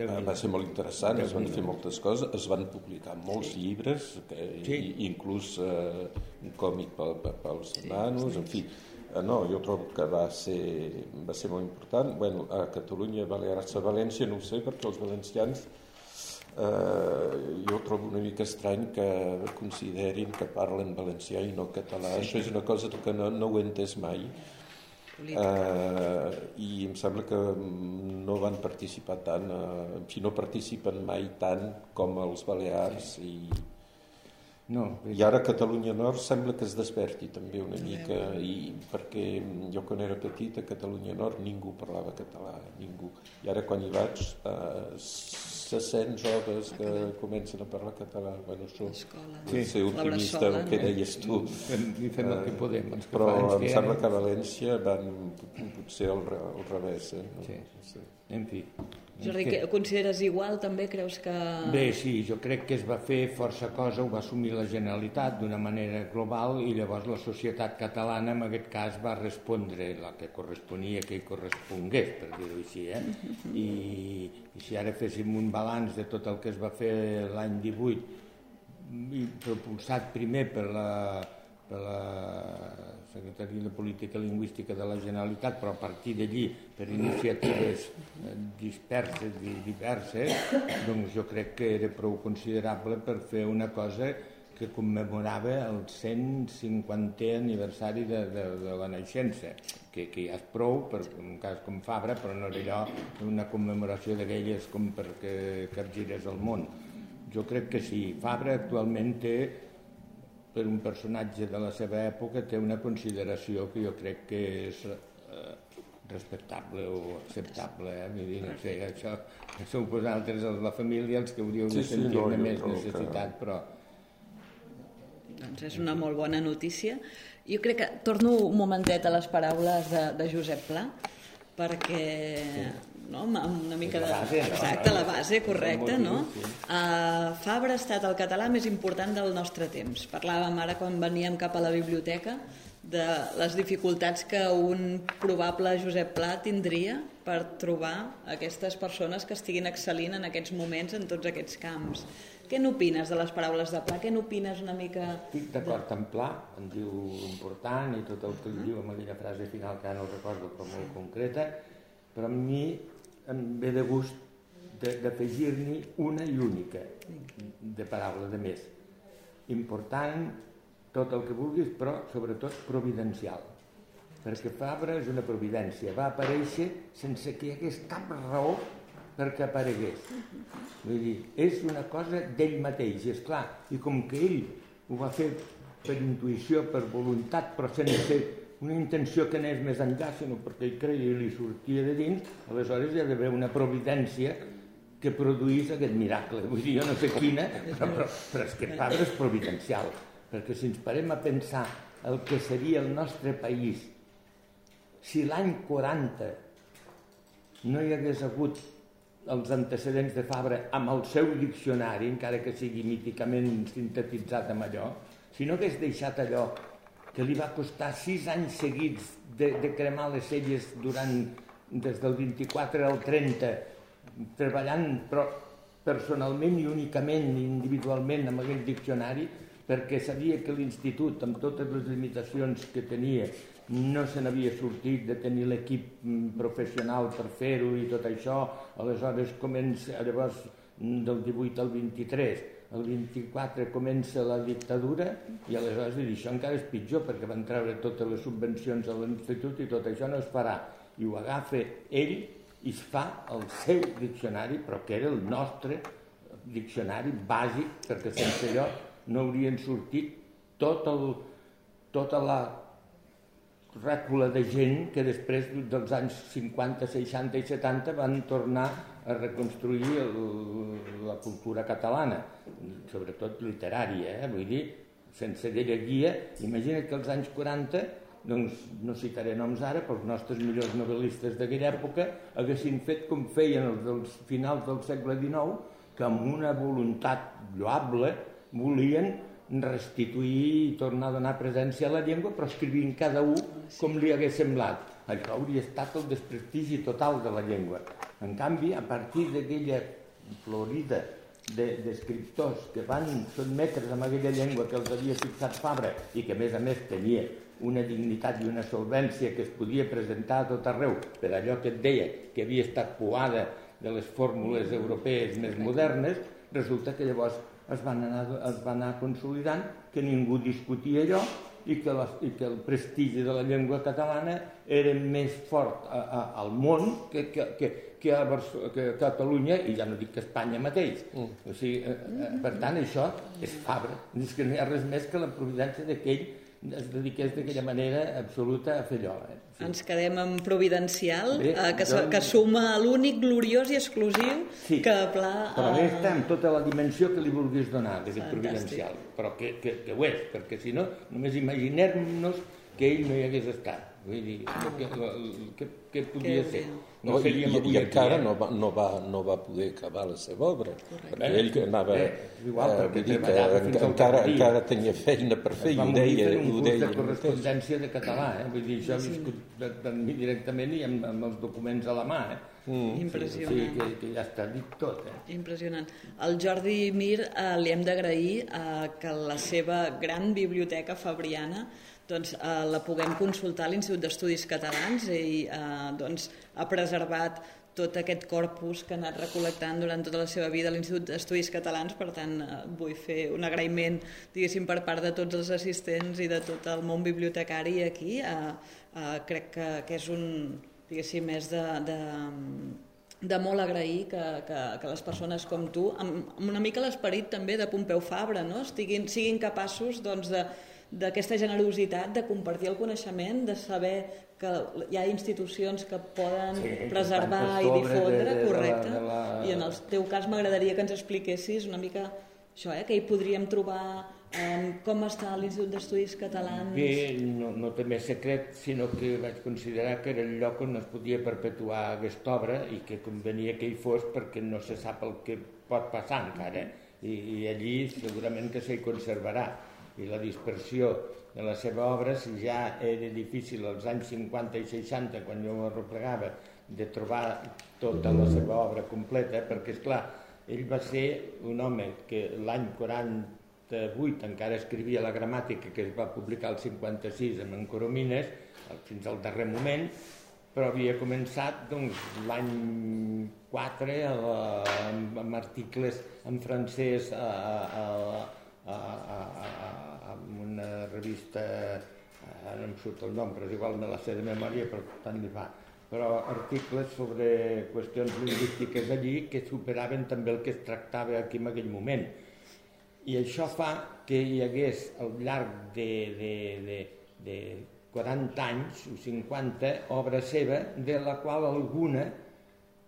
va ser molt interessant, es van fer moltes coses, es van publicar molts sí. llibres, que, sí. inclús eh, un còmic pel, pels nanos, en fi, eh, no, jo trobo que va ser, va ser molt important. Bueno, a Catalunya, Balears, a València, no ho sé, perquè els valencians eh, jo trobo una mica estrany que considerin que parlen valencià i no català. Sí. Això és una cosa que no, no ho he entès mai. Eh, I em sembla que no van participar tant, eh, si no participen mai tant com els balears i, No, I ara Catalunya Nord sembla que es desperti també una mica, i perquè jo quan era petit a Catalunya Nord ningú parlava català, ningú. I ara quan hi vaig eh, se sent joves que comencen a parlar català. Bueno, això sí, ser optimista el que deies tu.
I fem el que eh, podem.
Però em sembla que a València van potser al, al revés. Eh?
Sí. sí. En fi,
Jordi, que... consideres igual també? Creus que...
Bé, sí, jo crec que es va fer força cosa, ho va assumir la Generalitat d'una manera global i llavors la societat catalana en aquest cas va respondre la que corresponia que hi correspongués, per dir-ho així. Eh? I, I si ara féssim un balanç de tot el que es va fer l'any 18 i propulsat primer per la, per la Secretaria de Política Lingüística de la Generalitat, però a partir d'allí, per iniciatives eh, disperses i diverses, doncs jo crec que era prou considerable per fer una cosa que commemorava el 150è aniversari de, de, de la naixença, que, que ja és prou per un cas com Fabra, però no era allò una commemoració d'aquelles com perquè capgirés el món. Jo crec que sí. Fabra actualment té per un personatge de la seva època té una consideració que jo crec que és eh, respectable o acceptable. Eh? Vull dir, no sé, això, sou vosaltres, la família, els que hauríeu sí, de sentir-ne sí, no, més necessitat, que... però...
Doncs és una molt bona notícia. Jo crec que torno un momentet a les paraules de, de Josep Pla, perquè sí no? amb una mica de... Base, Exacte, la base, correcte, no? Uh, Fabra ha estat el català més important del nostre temps. Parlàvem ara quan veníem cap a la biblioteca de les dificultats que un probable Josep Pla tindria per trobar aquestes persones que estiguin excel·lint en aquests moments en tots aquests camps. Què n'opines de les paraules de Pla? Què n'opines una mica...
Estic d'acord de... amb Pla, em diu important i tot el que uh diu amb aquella frase final que ara no recordo però molt concreta, però a mi em ve de gust d'afegir-n'hi una i única de paraula de més. Important, tot el que vulguis, però sobretot providencial. Perquè Fabra és una providència, va aparèixer sense que hi hagués cap raó perquè aparegués. Vull dir, és una cosa d'ell mateix, és clar, i com que ell ho va fer per intuïció, per voluntat, però sense una intenció que anés més enllà, sinó perquè ell creia i li sortia de dins, aleshores hi ha d'haver una providència que produís aquest miracle. Vull dir, jo no sé quina, però, però, però és que Padre és providencial, perquè si ens parem a pensar el que seria el nostre país si l'any 40 no hi hagués hagut els antecedents de Fabra amb el seu diccionari, encara que sigui míticament sintetitzat amb allò, si no hagués deixat allò que li va costar sis anys seguits de, de cremar les celles durant, des del 24 al 30, treballant però personalment i únicament, individualment, amb aquell diccionari, perquè sabia que l'institut, amb totes les limitacions que tenia, no se n'havia sortit de tenir l'equip mm, professional per fer-ho i tot això, aleshores comença, llavors del 18 al 23, el 24 comença la dictadura i aleshores dir, això encara és pitjor perquè van treure totes les subvencions a l'institut i tot això no es farà. I ho agafa ell i es fa el seu diccionari, però que era el nostre diccionari bàsic, perquè sense allò no haurien sortit tot el, tota la rècula de gent que després dels anys 50, 60 i 70 van tornar a reconstruir el, la cultura catalana, sobretot literària, eh? vull dir, sense guia. Imagina't que als anys 40, doncs no citaré noms ara, però els nostres millors novel·listes d'aquella època haguessin fet com feien els dels finals del segle XIX, que amb una voluntat lloable volien restituir i tornar a donar presència a la llengua, però escrivint cada un com li hagués semblat. Això hauria estat el desprestigi total de la llengua. En canvi, a partir d'aquella florida d'escriptors de, que van sotmetre's amb aquella llengua que els havia fixat Fabra i que a més a més tenia una dignitat i una solvència que es podia presentar a tot arreu per allò que et deia que havia estat poada de les fórmules europees més modernes, resulta que llavors es van anar, es va anar consolidant, que ningú discutia allò i que, la, i que el prestigi de la llengua catalana era més fort a, a, al món que, que, que, que, a que a Catalunya, i ja no dic que Espanya mateix. Mm. O sigui, eh, eh, per tant, això és Fabra. És que no hi ha res més que la providència d'aquell es dediqués d'aquella manera absoluta a fer allò. Eh?
Sí. Ens quedem amb Providencial, Bé, eh, que, doncs... que suma l'únic gloriós i exclusiu sí, que pla...
Però bé està amb tota la dimensió que li vulguis donar d'aquest Providencial, però que, que, que ho és, perquè si no, només imaginem-nos que ell no hi hagués estat. Vull dir, què, què, què podia ser?
No, i, i, i encara no va, no, va, no va poder acabar la seva obra, Correcte. perquè ell que anava... Eh, igual, eh, vull dir que encara, encara tenia feina per fer i ho deia.
un curs de correspondència de català, eh? vull dir, això he viscut directament i amb, amb els documents a la mà. Eh?
Mm. Impressionant. Sí,
que, que ja està dit tot. Eh?
Impressionant. Al Jordi Mir eh, li hem d'agrair eh, que la seva gran biblioteca fabriana doncs, eh, la puguem consultar a l'Institut d'Estudis Catalans i eh, doncs, ha preservat tot aquest corpus que ha anat recol·lectant durant tota la seva vida a l'Institut d'Estudis Catalans, per tant eh, vull fer un agraïment diguéssim per part de tots els assistents i de tot el món bibliotecari aquí. Eh, eh, crec que, que és un, diguéssim, és de, de, de molt agrair que, que, que les persones com tu, amb, amb una mica l'esperit també de Pompeu Fabra, no? Estiguin, siguin capaços doncs, de, d'aquesta generositat de compartir el coneixement, de saber que hi ha institucions que poden sí, preservar i difondre, de, de, correcte, de la, de la... i en el teu cas m'agradaria que ens expliquessis una mica això, eh, que hi podríem trobar eh, com està l'Institut d'Estudis Catalans...
Bé, no, no té més secret, sinó que vaig considerar que era el lloc on es podia perpetuar aquesta obra i que convenia que hi fos perquè no se sap el que pot passar encara, i, i allí segurament que s'hi conservarà i la dispersió de la seva obra, si ja era difícil als anys 50 i 60, quan jo ho replegava, de trobar tota la seva obra completa, perquè, és clar, ell va ser un home que l'any 48 encara escrivia la gramàtica que es va publicar el 56 amb en Coromines, fins al darrer moment, però havia començat doncs, l'any 4 a la, amb, amb articles en francès a, a, a, a, a, una revista, ara em surt el nom, però és igual me la sé de memòria, però tant li fa, però articles sobre qüestions lingüístiques allí que superaven també el que es tractava aquí en aquell moment. I això fa que hi hagués al llarg de, de, de, de 40 anys o 50 obra seva, de la qual alguna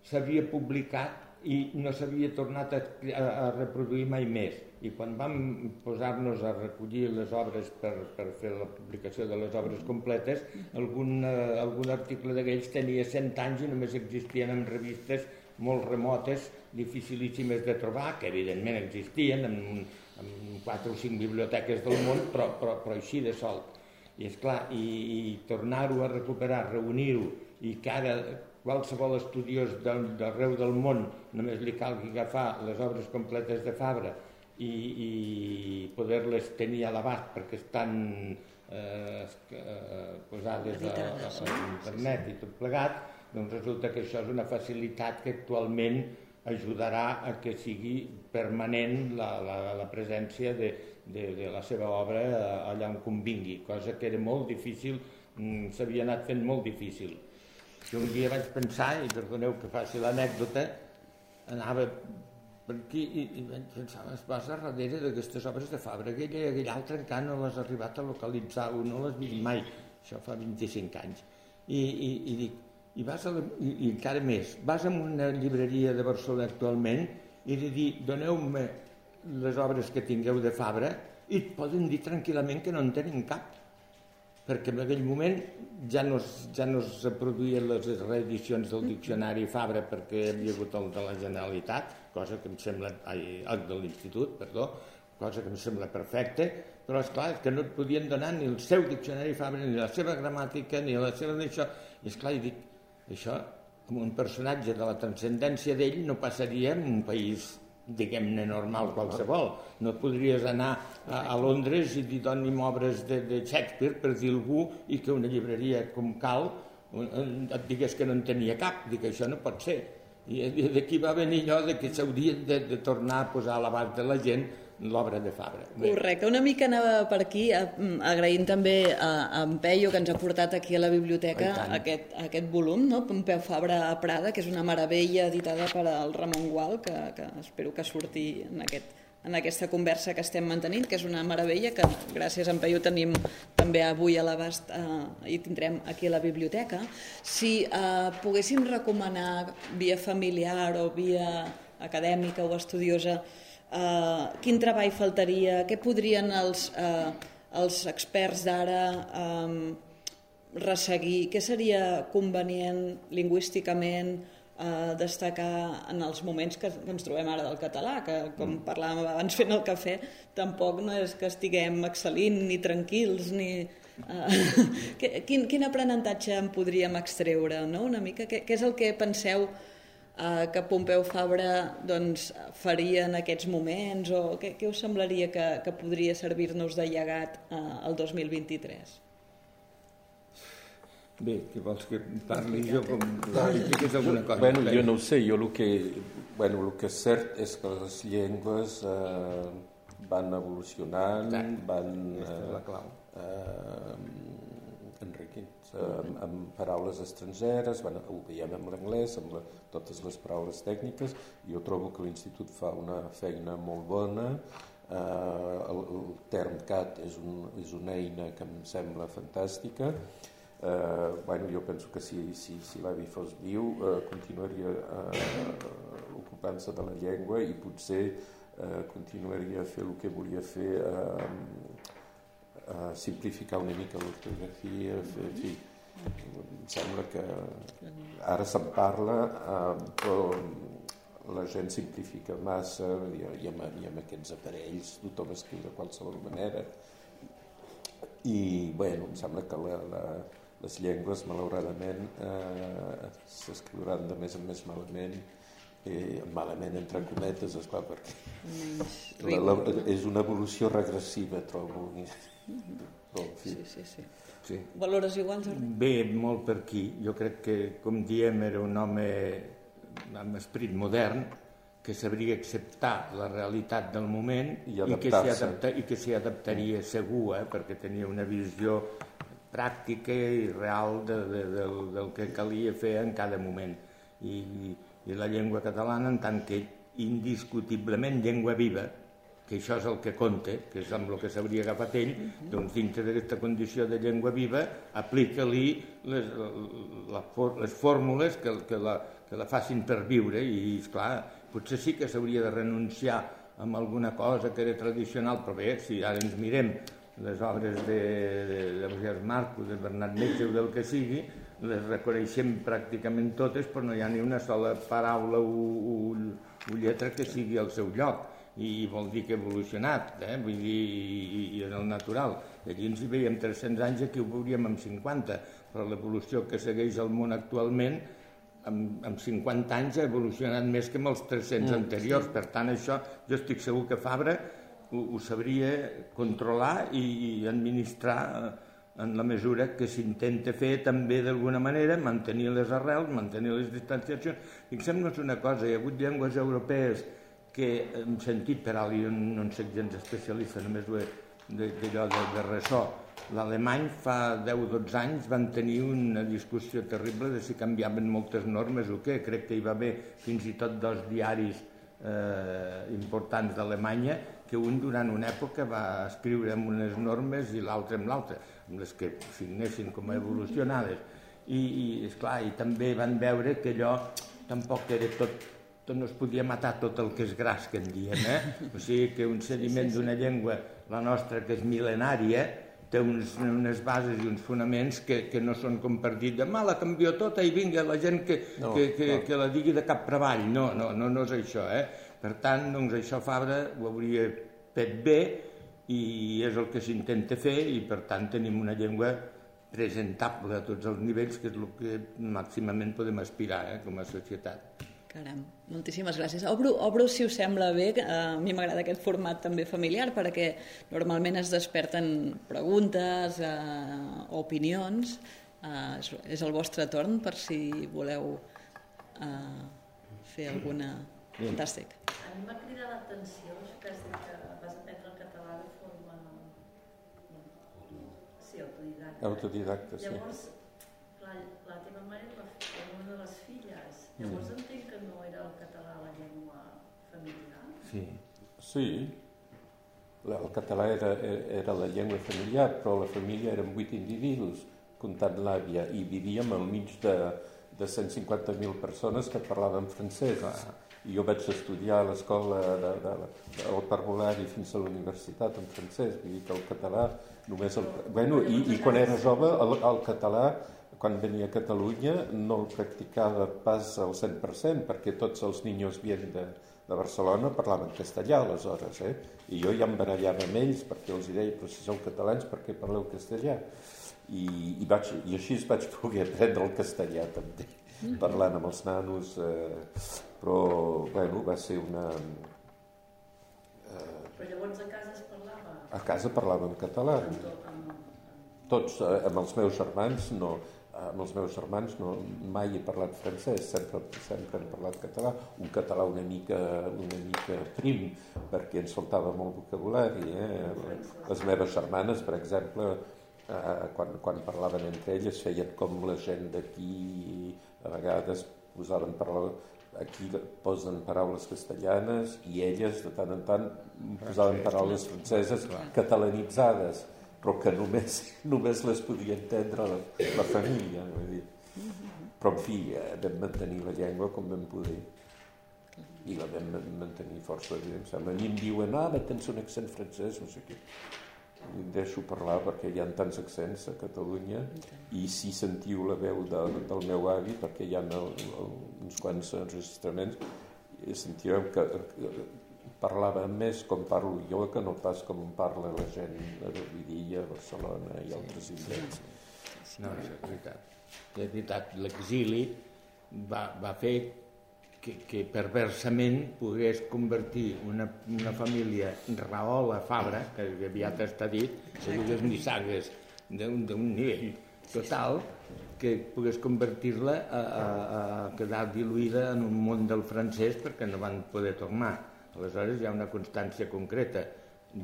s'havia publicat i no s'havia tornat a, a reproduir mai més i quan vam posar-nos a recollir les obres per, per fer la publicació de les obres completes, algun, eh, algun article d'aquells tenia 100 anys i només existien en revistes molt remotes, dificilíssimes de trobar, que evidentment existien en, en 4 o 5 biblioteques del món, però, però, però així de sol. I és clar, i, i tornar-ho a recuperar, reunir-ho, i que ara qualsevol estudiós d'arreu del món només li calgui agafar les obres completes de Fabra i, i poder-les tenir a l'abast perquè estan eh, eh, posades a, a, a internet i tot plegat, doncs resulta que això és una facilitat que actualment ajudarà a que sigui permanent la, la, la presència de, de, de la seva obra allà on convingui, cosa que era molt difícil, mm, s'havia anat fent molt difícil. Jo un dia vaig pensar, i perdoneu que faci l'anècdota, anava per aquí i, i pensar, es vas a darrere d'aquestes obres de Fabra, aquella i aquella altra encara no les ha arribat a localitzar o no les vist mai, això fa 25 anys. I, i, i dic, i, vas a la, i, i encara més, vas a una llibreria de Barcelona actualment i li dir, doneu-me les obres que tingueu de Fabra i et poden dir tranquil·lament que no en tenen cap. Perquè en aquell moment ja no, ja no es produïen les reedicions del diccionari Fabra perquè hi havia hagut el de la Generalitat, cosa que em sembla, ai, de l'Institut, perdó, cosa que em sembla perfecta, però és clar que no et podien donar ni el seu diccionari Fabra, ni la seva gramàtica, ni la seva d'això, i és clar, i dic, això, amb un personatge de la transcendència d'ell no passaria en un país diguem-ne normal qualsevol. No podries anar a, a Londres i dir doni'm obres de, de Shakespeare per dir algú i que una llibreria com cal et digués que no en tenia cap. Dic, això no pot ser. I d'aquí va venir allò de que s'haurien de, de tornar a posar a l'abast de la gent l'obra de Fabra.
Bé. Correcte, una mica anava per aquí, mm, agraint també a, a en Peio que ens ha portat aquí a la biblioteca aquest, aquest volum, no? Pompeu Fabra a Prada, que és una meravella editada per al Ramon Gual, que, que espero que surti en aquest en aquesta conversa que estem mantenint, que és una meravella, que gràcies a en Peyu tenim també avui a l'abast eh, i tindrem aquí a la biblioteca. Si eh, poguéssim recomanar via familiar o via acadèmica o estudiosa eh, quin treball faltaria, què podrien els, eh, els experts d'ara eh, resseguir, què seria convenient lingüísticament, eh, destacar en els moments que, que ens trobem ara del català, que com mm. parlàvem abans fent el cafè, tampoc no és que estiguem excel·lint ni tranquils, ni... Eh, quin, quin aprenentatge en podríem extreure, no? una mica? Què, què és el que penseu eh, que Pompeu Fabra doncs, faria en aquests moments o què, què us semblaria que, que podria servir-nos de llegat eh, el 2023?
Bé, què vols que parli jo com... Expliques alguna cosa?
Bueno, jo no ho sé, jo el que, bueno, el que és cert és que les llengües eh, van evolucionant, Tant. van...
Eh, la clau.
Eh, enriquint amb, amb paraules estrangeres, bueno, ho veiem amb l'anglès, amb la, totes les paraules tècniques, jo trobo que l'Institut fa una feina molt bona, eh, el, el TermCat és, un, és una eina que em sembla fantàstica, Eh, bueno, jo penso que si, si, si l'avi fos viu eh, continuaria eh, ocupant-se de la llengua i potser eh, continuaria a fer el que volia fer eh, eh, simplificar una mica l'ortografia en fi, em sembla que ara se'n parla eh, però la gent simplifica massa i, i, amb, i amb aquests aparells tothom escriu de qualsevol manera. I bueno, em sembla que la, la, les llengües, malauradament, eh, s'escriuran de més en més malament, eh, malament entre cometes, esclar, perquè la, la, és una evolució regressiva, trobo.
Però, en fi. Sí, sí, sí. Sí. Valores iguals, Jordi?
Bé, molt per aquí. Jo crec que, com diem, era un home amb esperit modern, que sabria acceptar la realitat del moment i, i que s'hi adapta, i que adaptaria segur, eh, perquè tenia una visió pràctica i real de, de, del, del que calia fer en cada moment. I, i la llengua catalana, en tant que indiscutiblement llengua viva, que això és el que compta, que és amb el que s'hauria agafat ell, doncs dintre d'aquesta condició de llengua viva, aplica-li les, la, les fórmules que, que, la, que la facin per viure i, esclar, potser sí que s'hauria de renunciar a alguna cosa que era tradicional, però bé, si ara ens mirem les obres de, de, de Roger Marco, de Bernat Metge o del que sigui, les reconeixem pràcticament totes, però no hi ha ni una sola paraula o, o, o lletra que sigui al seu lloc i vol dir que ha evolucionat, eh? vull dir, i, i en el natural. Allí ens hi veiem 300 anys, aquí ho veuríem amb 50, però l'evolució que segueix el món actualment amb, amb 50 anys ha evolucionat més que amb els 300 mm, anteriors. Sí. Per tant, això jo estic segur que Fabra ho, ho sabria controlar i, administrar eh, en la mesura que s'intenta fer també d'alguna manera, mantenir les arrels, mantenir les distanciacions. Fixem-nos una cosa, hi ha hagut llengües europees que hem sentit per alt, jo no en soc gens especialista, només d'allò de, de ressò, l'alemany fa 10-12 anys van tenir una discussió terrible de si canviaven moltes normes o què. Crec que hi va haver fins i tot dos diaris eh, importants d'Alemanya que un durant una època va escriure amb unes normes i l'altre amb l'altra, amb les que signessin com a evolucionades. I, i, esclar, i també van veure que allò tampoc era tot, tot no es podia matar tot el que és gras, que en diem, eh? O sigui que un sediment d'una llengua, la nostra, que és mil·lenària, té uns, unes bases i uns fonaments que, que no són com per dir demà la canvio tota i vinga la gent que, no, que, que, no. que la digui de cap treball. No, no, no, no és això. Eh? Per tant, doncs, això Fabra ho hauria fet bé i és el que s'intenta fer i per tant tenim una llengua presentable a tots els nivells, que és el que màximament podem aspirar eh, com a societat.
Caram, moltíssimes gràcies. Obro, obro si us sembla bé, a mi m'agrada aquest format també familiar perquè normalment es desperten preguntes, eh, opinions. Eh, és, és el vostre torn per si voleu eh, fer alguna... Fantàstic.
a mi m'ha cridat l'atenció que has dit que vas aprendre el català de forma... Sí, autodidacta.
Autodidacta, sí.
Llavors, la, la teva mare era una de les filles. Llavors mm. entenc que no era el català la llengua familiar.
Sí. Sí, el català era, era la llengua familiar, però la família eren vuit individus, comptant l'àvia, i vivíem al mig de, de 150.000 persones que parlaven francès. I jo vaig estudiar a l'escola de, de, del parvulari fins a la universitat en francès, vull dir que el català només... El, bueno, i, i quan era jove, el, el català, quan venia a Catalunya, no el practicava pas al 100%, perquè tots els niños bien de, de Barcelona parlaven castellà aleshores, eh? I jo ja em barallava amb ells perquè els deia, però si sou catalans, per què parleu castellà? I, i, vaig, i així vaig poder aprendre el castellà també. Parlant amb els nanos, eh, però bueno, va ser una...
Eh, però llavors a casa es parlava?
A casa català. Amb tot, amb... Tots, eh, amb els meus germans, no, amb els meus germans no, mai he parlat francès, sempre, sempre hem parlat català, un català una mica, una mica prim, perquè ens faltava molt vocabulari. Eh? Les meves germanes, per exemple, eh, quan, quan parlaven entre elles feien com la gent d'aquí, a vegades posaven paraules, aquí posen paraules castellanes i elles de tant en tant posaven paraules franceses catalanitzades però que només, només les podia entendre la, la família. Vull dir. Però, en fi, eh, vam mantenir la llengua com vam poder i la vam mantenir força. A mi em diuen, ah, tens un accent francès, no sé què. Deixo parlar perquè hi ha tants accents a Catalunya i si sentiu la veu de, del meu avi, perquè hi ha el, el, uns quants enregistraments, sentireu que, parlava més com parlo jo que no pas com parla la gent de Vidilla, Barcelona i altres indrets.
No, és veritat. És veritat, l'exili va, va fer que, que perversament pogués convertir una, una família Rahola Fabra, que aviat està dit, que dues nissagues d'un nivell total, que pogués convertir-la a, a, a quedar diluïda en un món del francès perquè no van poder tornar Aleshores hi ha una constància concreta.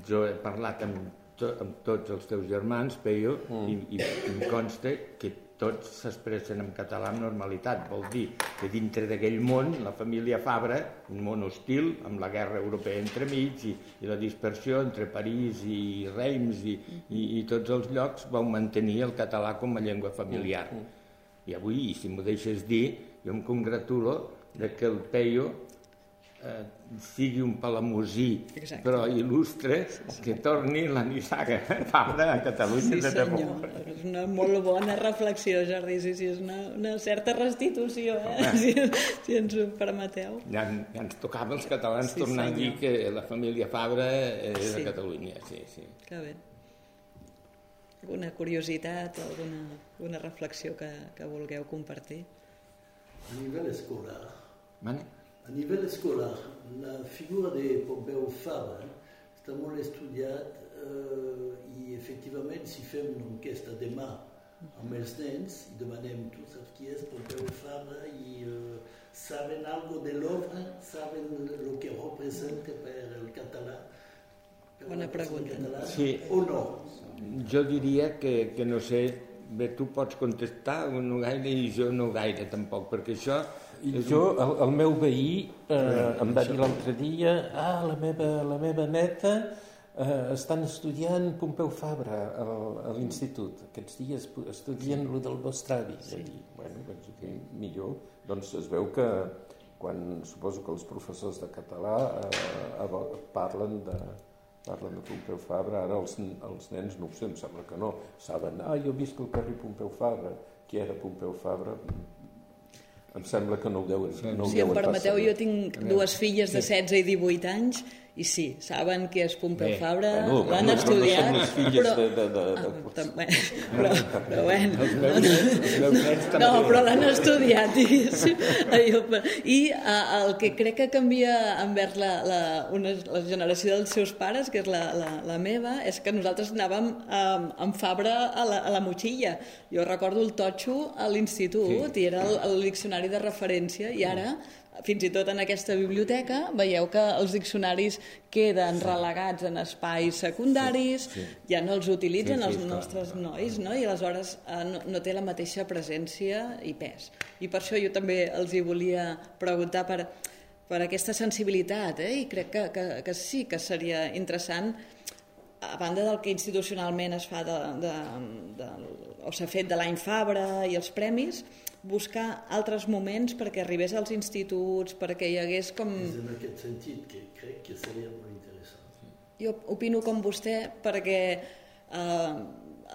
Jo he parlat amb, to, amb tots els teus germans, Peio, mm. i, i em consta que tots s'expressen en català amb normalitat. Vol dir que dintre d'aquell món, la família Fabra, un món hostil, amb la guerra europea entremig i, i la dispersió entre París i Reims i, i, i tots els llocs, vau mantenir el català com a llengua familiar. Mm. I avui, si m'ho deixes dir, jo em congratulo de que el Peio eh, sigui un palamosí, Exacte. però il·lustre, que torni la nissaga Fabra a Catalunya sí, de debò.
És una molt bona reflexió, Jordi, sí, sí, és una, una certa restitució, eh? si, si ens ho permeteu.
Ja, ja ens tocava els catalans sí, tornar senyor. a dir que la família Fabra és sí. de Catalunya, sí, sí.
Que bé. Alguna curiositat o alguna, alguna reflexió que, que vulgueu compartir?
A nivell escolar.
Mane?
A nivell escolar, la figura de Pompeu Fabra està molt estudiat eh, i efectivament si fem una enquesta demà amb els nens i demanem tu saps qui és Pompeu Fabra i eh, saben algo de l'obra, saben el que representa per el català
per Bona pregunta. Català,
sí.
o no?
Jo diria que, que no sé, bé, tu pots contestar no gaire i jo no gaire tampoc, perquè això
i jo, el, el meu veí eh, em va dir l'altre dia ah, la meva, la meva neta eh, estan estudiant Pompeu Fabra a, a l'institut. Aquests dies estudien sí. lo del Bostravi. Sí. I, bueno, vaig dir, millor. Doncs es veu que quan suposo que els professors de català eh, parlen de, parlen de Pompeu Fabra, ara els, els nens no ho sé, em sembla que no, saben, ah, jo visc al carrer Pompeu Fabra, qui era Pompeu Fabra? Em sembla que no ho deuen, no ho
si em permeteu, jo tinc dues filles de 16 i 18 anys i sí, saben que és Pompeu Bé, Fabra, bueno, l'han no, estudiat,
no, no però... De, de, de, de...
Ah, però, però, bueno, no, però l'han estudiat i, i el que crec que canvia envers la, la, una, la generació dels seus pares, que és la, la, la meva, és que nosaltres anàvem amb, amb Fabra a la, a la motxilla. Jo recordo el totxo a l'institut sí. i era el, el diccionari de referència i ara fins i tot en aquesta biblioteca veieu que els diccionaris queden sí. relegats en espais secundaris, sí, sí. ja no els utilitzen sí, sí, els nostres clar, nois, no? i aleshores eh, no, no té la mateixa presència i pes. I per això jo també els hi volia preguntar per, per aquesta sensibilitat, eh? i crec que, que, que sí que seria interessant a banda del que institucionalment es fa de, de, de, o s'ha fet de l'any Fabra i els premis, buscar altres moments perquè arribés als instituts, perquè hi hagués com...
És en aquest sentit que crec que seria molt interessant.
Jo opino com vostè perquè eh,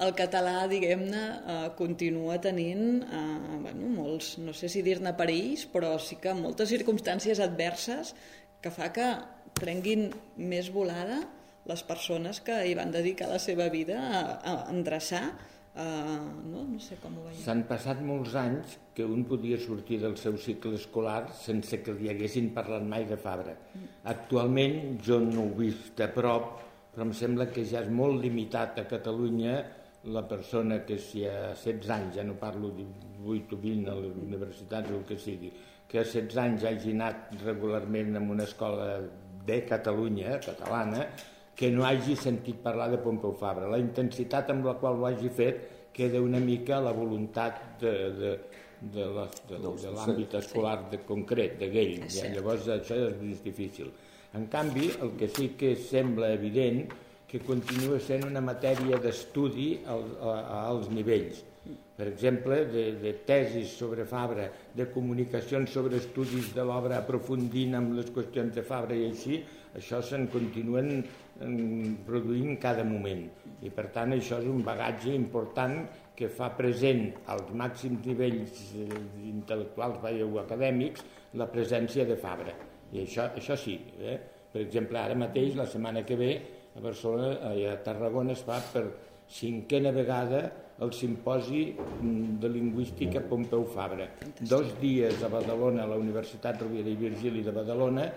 el català, diguem-ne, eh, continua tenint eh, bueno, molts, no sé si dir-ne perills, però sí que moltes circumstàncies adverses que fa que prenguin més volada les persones que hi van dedicar la seva vida a, a endreçar Uh, no? no sé com ho veiem.
S'han passat molts anys que un podia sortir del seu cicle escolar sense que li haguessin parlat mai de Fabra. Mm. Actualment jo no ho he vist de prop, però em sembla que ja és molt limitat a Catalunya la persona que si a 16 anys, ja no parlo de 8 o 20 a les universitats o el que sigui, que a 16 anys hagi anat regularment en una escola de Catalunya, catalana, que no hagi sentit parlar de Pompeu Fabra. La intensitat amb la qual ho hagi fet queda una mica la voluntat de, de, de, de, de, de l'àmbit escolar de concret, de Gell. Ja, llavors això és més difícil. En canvi, el que sí que sembla evident que continua sent una matèria d'estudi als, als nivells. Per exemple, de, de tesis sobre Fabra, de comunicacions sobre estudis de l'obra aprofundint amb les qüestions de Fabra i així, això se'n continuen produint cada moment. I per tant això és un bagatge important que fa present als màxims nivells eh, intel·lectuals o acadèmics la presència de Fabra. I això, això sí, eh? per exemple, ara mateix, la setmana que ve, a Barcelona i a Tarragona es fa per cinquena vegada el simposi mm, de lingüística Pompeu Fabra. Dos dies a Badalona, a la Universitat Rovira i Virgili de Badalona,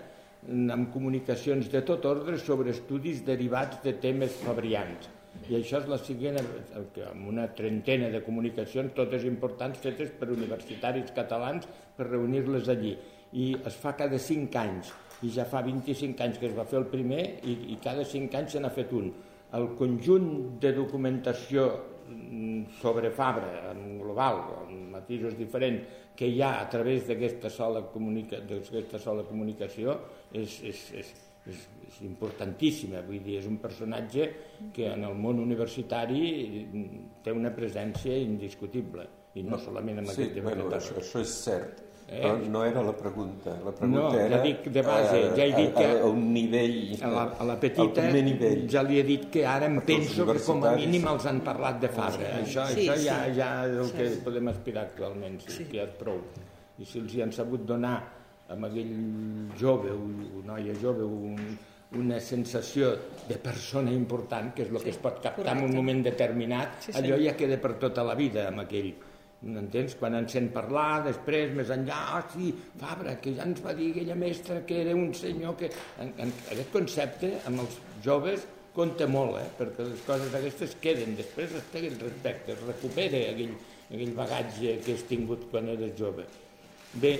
amb comunicacions de tot ordre sobre estudis derivats de temes fabrians. I això és la següent, amb una trentena de comunicacions, totes importants, fetes per universitaris catalans per reunir-les allí. I es fa cada cinc anys, i ja fa 25 anys que es va fer el primer, i, i cada cinc anys se n'ha fet un. El conjunt de documentació mm, sobre Fabra, en global, amb matisos diferents, que hi ha a través d'aquesta sola, comunica, sola comunicació és, és, és, és, és importantíssima, vull dir, és un personatge que en el món universitari té una presència indiscutible, i no solament en aquest sí,
tema. Bueno, això, això és cert, Eh? Però no era la pregunta. La pregunta
no,
era...
ja dic de base, ja he dit que...
A, a un nivell...
A la, a la petita nivell, ja li he dit que ara em penso que com a mínim els han parlat de Fabra. Sí, això, sí, això sí. ja, ja és el sí. que podem aspirar actualment, sí, sí. que és prou. I si els hi han sabut donar a aquell jove, o noia jove, un, una sensació de persona important, que és el sí, que es pot captar correcte. en un moment determinat, sí, sí. allò ja queda per tota la vida amb aquell Entens? Quan ens sent parlar, després, més enllà, ah, sí, Fabra, que ja ens va dir aquella mestra que era un senyor que... En, en, aquest concepte, amb els joves, compta molt, eh? perquè les coses aquestes queden, després es té el respecte, es recupera aquell, aquell bagatge que has tingut quan eres jove. Bé,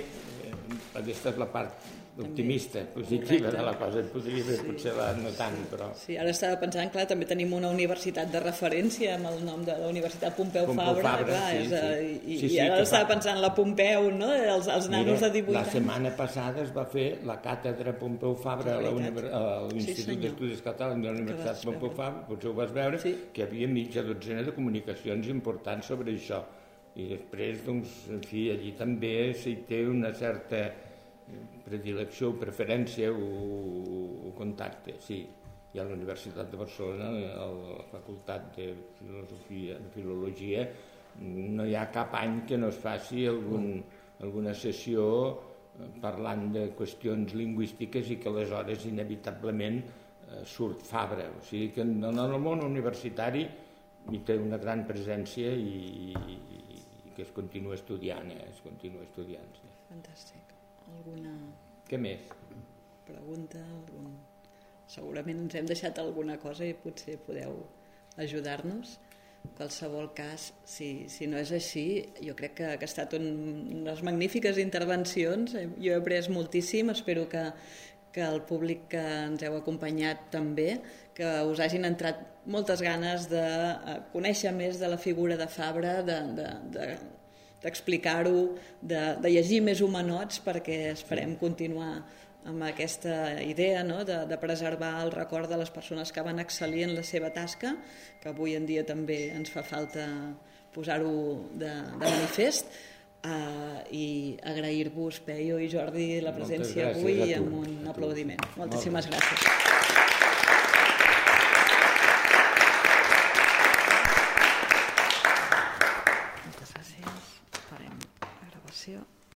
eh, aquesta és la part optimista, positiva de la cosa, podria ser sí. potser la no tant, però...
Sí, ara estava pensant, clar, també tenim una universitat de referència amb el nom de la Universitat Pompeu,
Pompeu
Fabra,
Fabra
clar,
sí,
és,
sí.
i, sí, sí, i ara estava fa... pensant la Pompeu, no?, els, els nanos Mira, de 18
anys. La setmana passada es va fer la càtedra Pompeu Fabra a l'Institut sí, d'Estudis Catalans de la Universitat Pompeu Fabra, potser ho vas veure, sí. que hi havia mitja dotzena de comunicacions importants sobre això. I després, doncs, en fi, allí també s'hi té una certa predilecció, preferència o, o contacte, sí. Ha a la Universitat de Barcelona, a la Facultat de Filosofia, de Filologia, no hi ha cap any que no es faci algun, alguna sessió eh, parlant de qüestions lingüístiques i que aleshores inevitablement eh, surt Fabra. O sigui que en el món universitari hi té una gran presència i, i, i que es continua estudiant, eh? es continua estudiant. Sí.
Fantàstic alguna...
Què més?
Pregunta, algun... Segurament ens hem deixat alguna cosa i potser podeu ajudar-nos. qualsevol cas, si, si no és així, jo crec que, que ha estat un, unes magnífiques intervencions. Jo he après moltíssim, espero que, que el públic que ens heu acompanyat també, que us hagin entrat moltes ganes de eh, conèixer més de la figura de Fabra, de, de, de d'explicar-ho, de, de llegir més humanots perquè esperem continuar amb aquesta idea no? de, de preservar el record de les persones que van excel·lir en la seva tasca, que avui en dia també ens fa falta posar-ho de, de manifest, uh, i agrair-vos, Peio i Jordi, la presència avui amb un aplaudiment. Moltíssimes gràcies.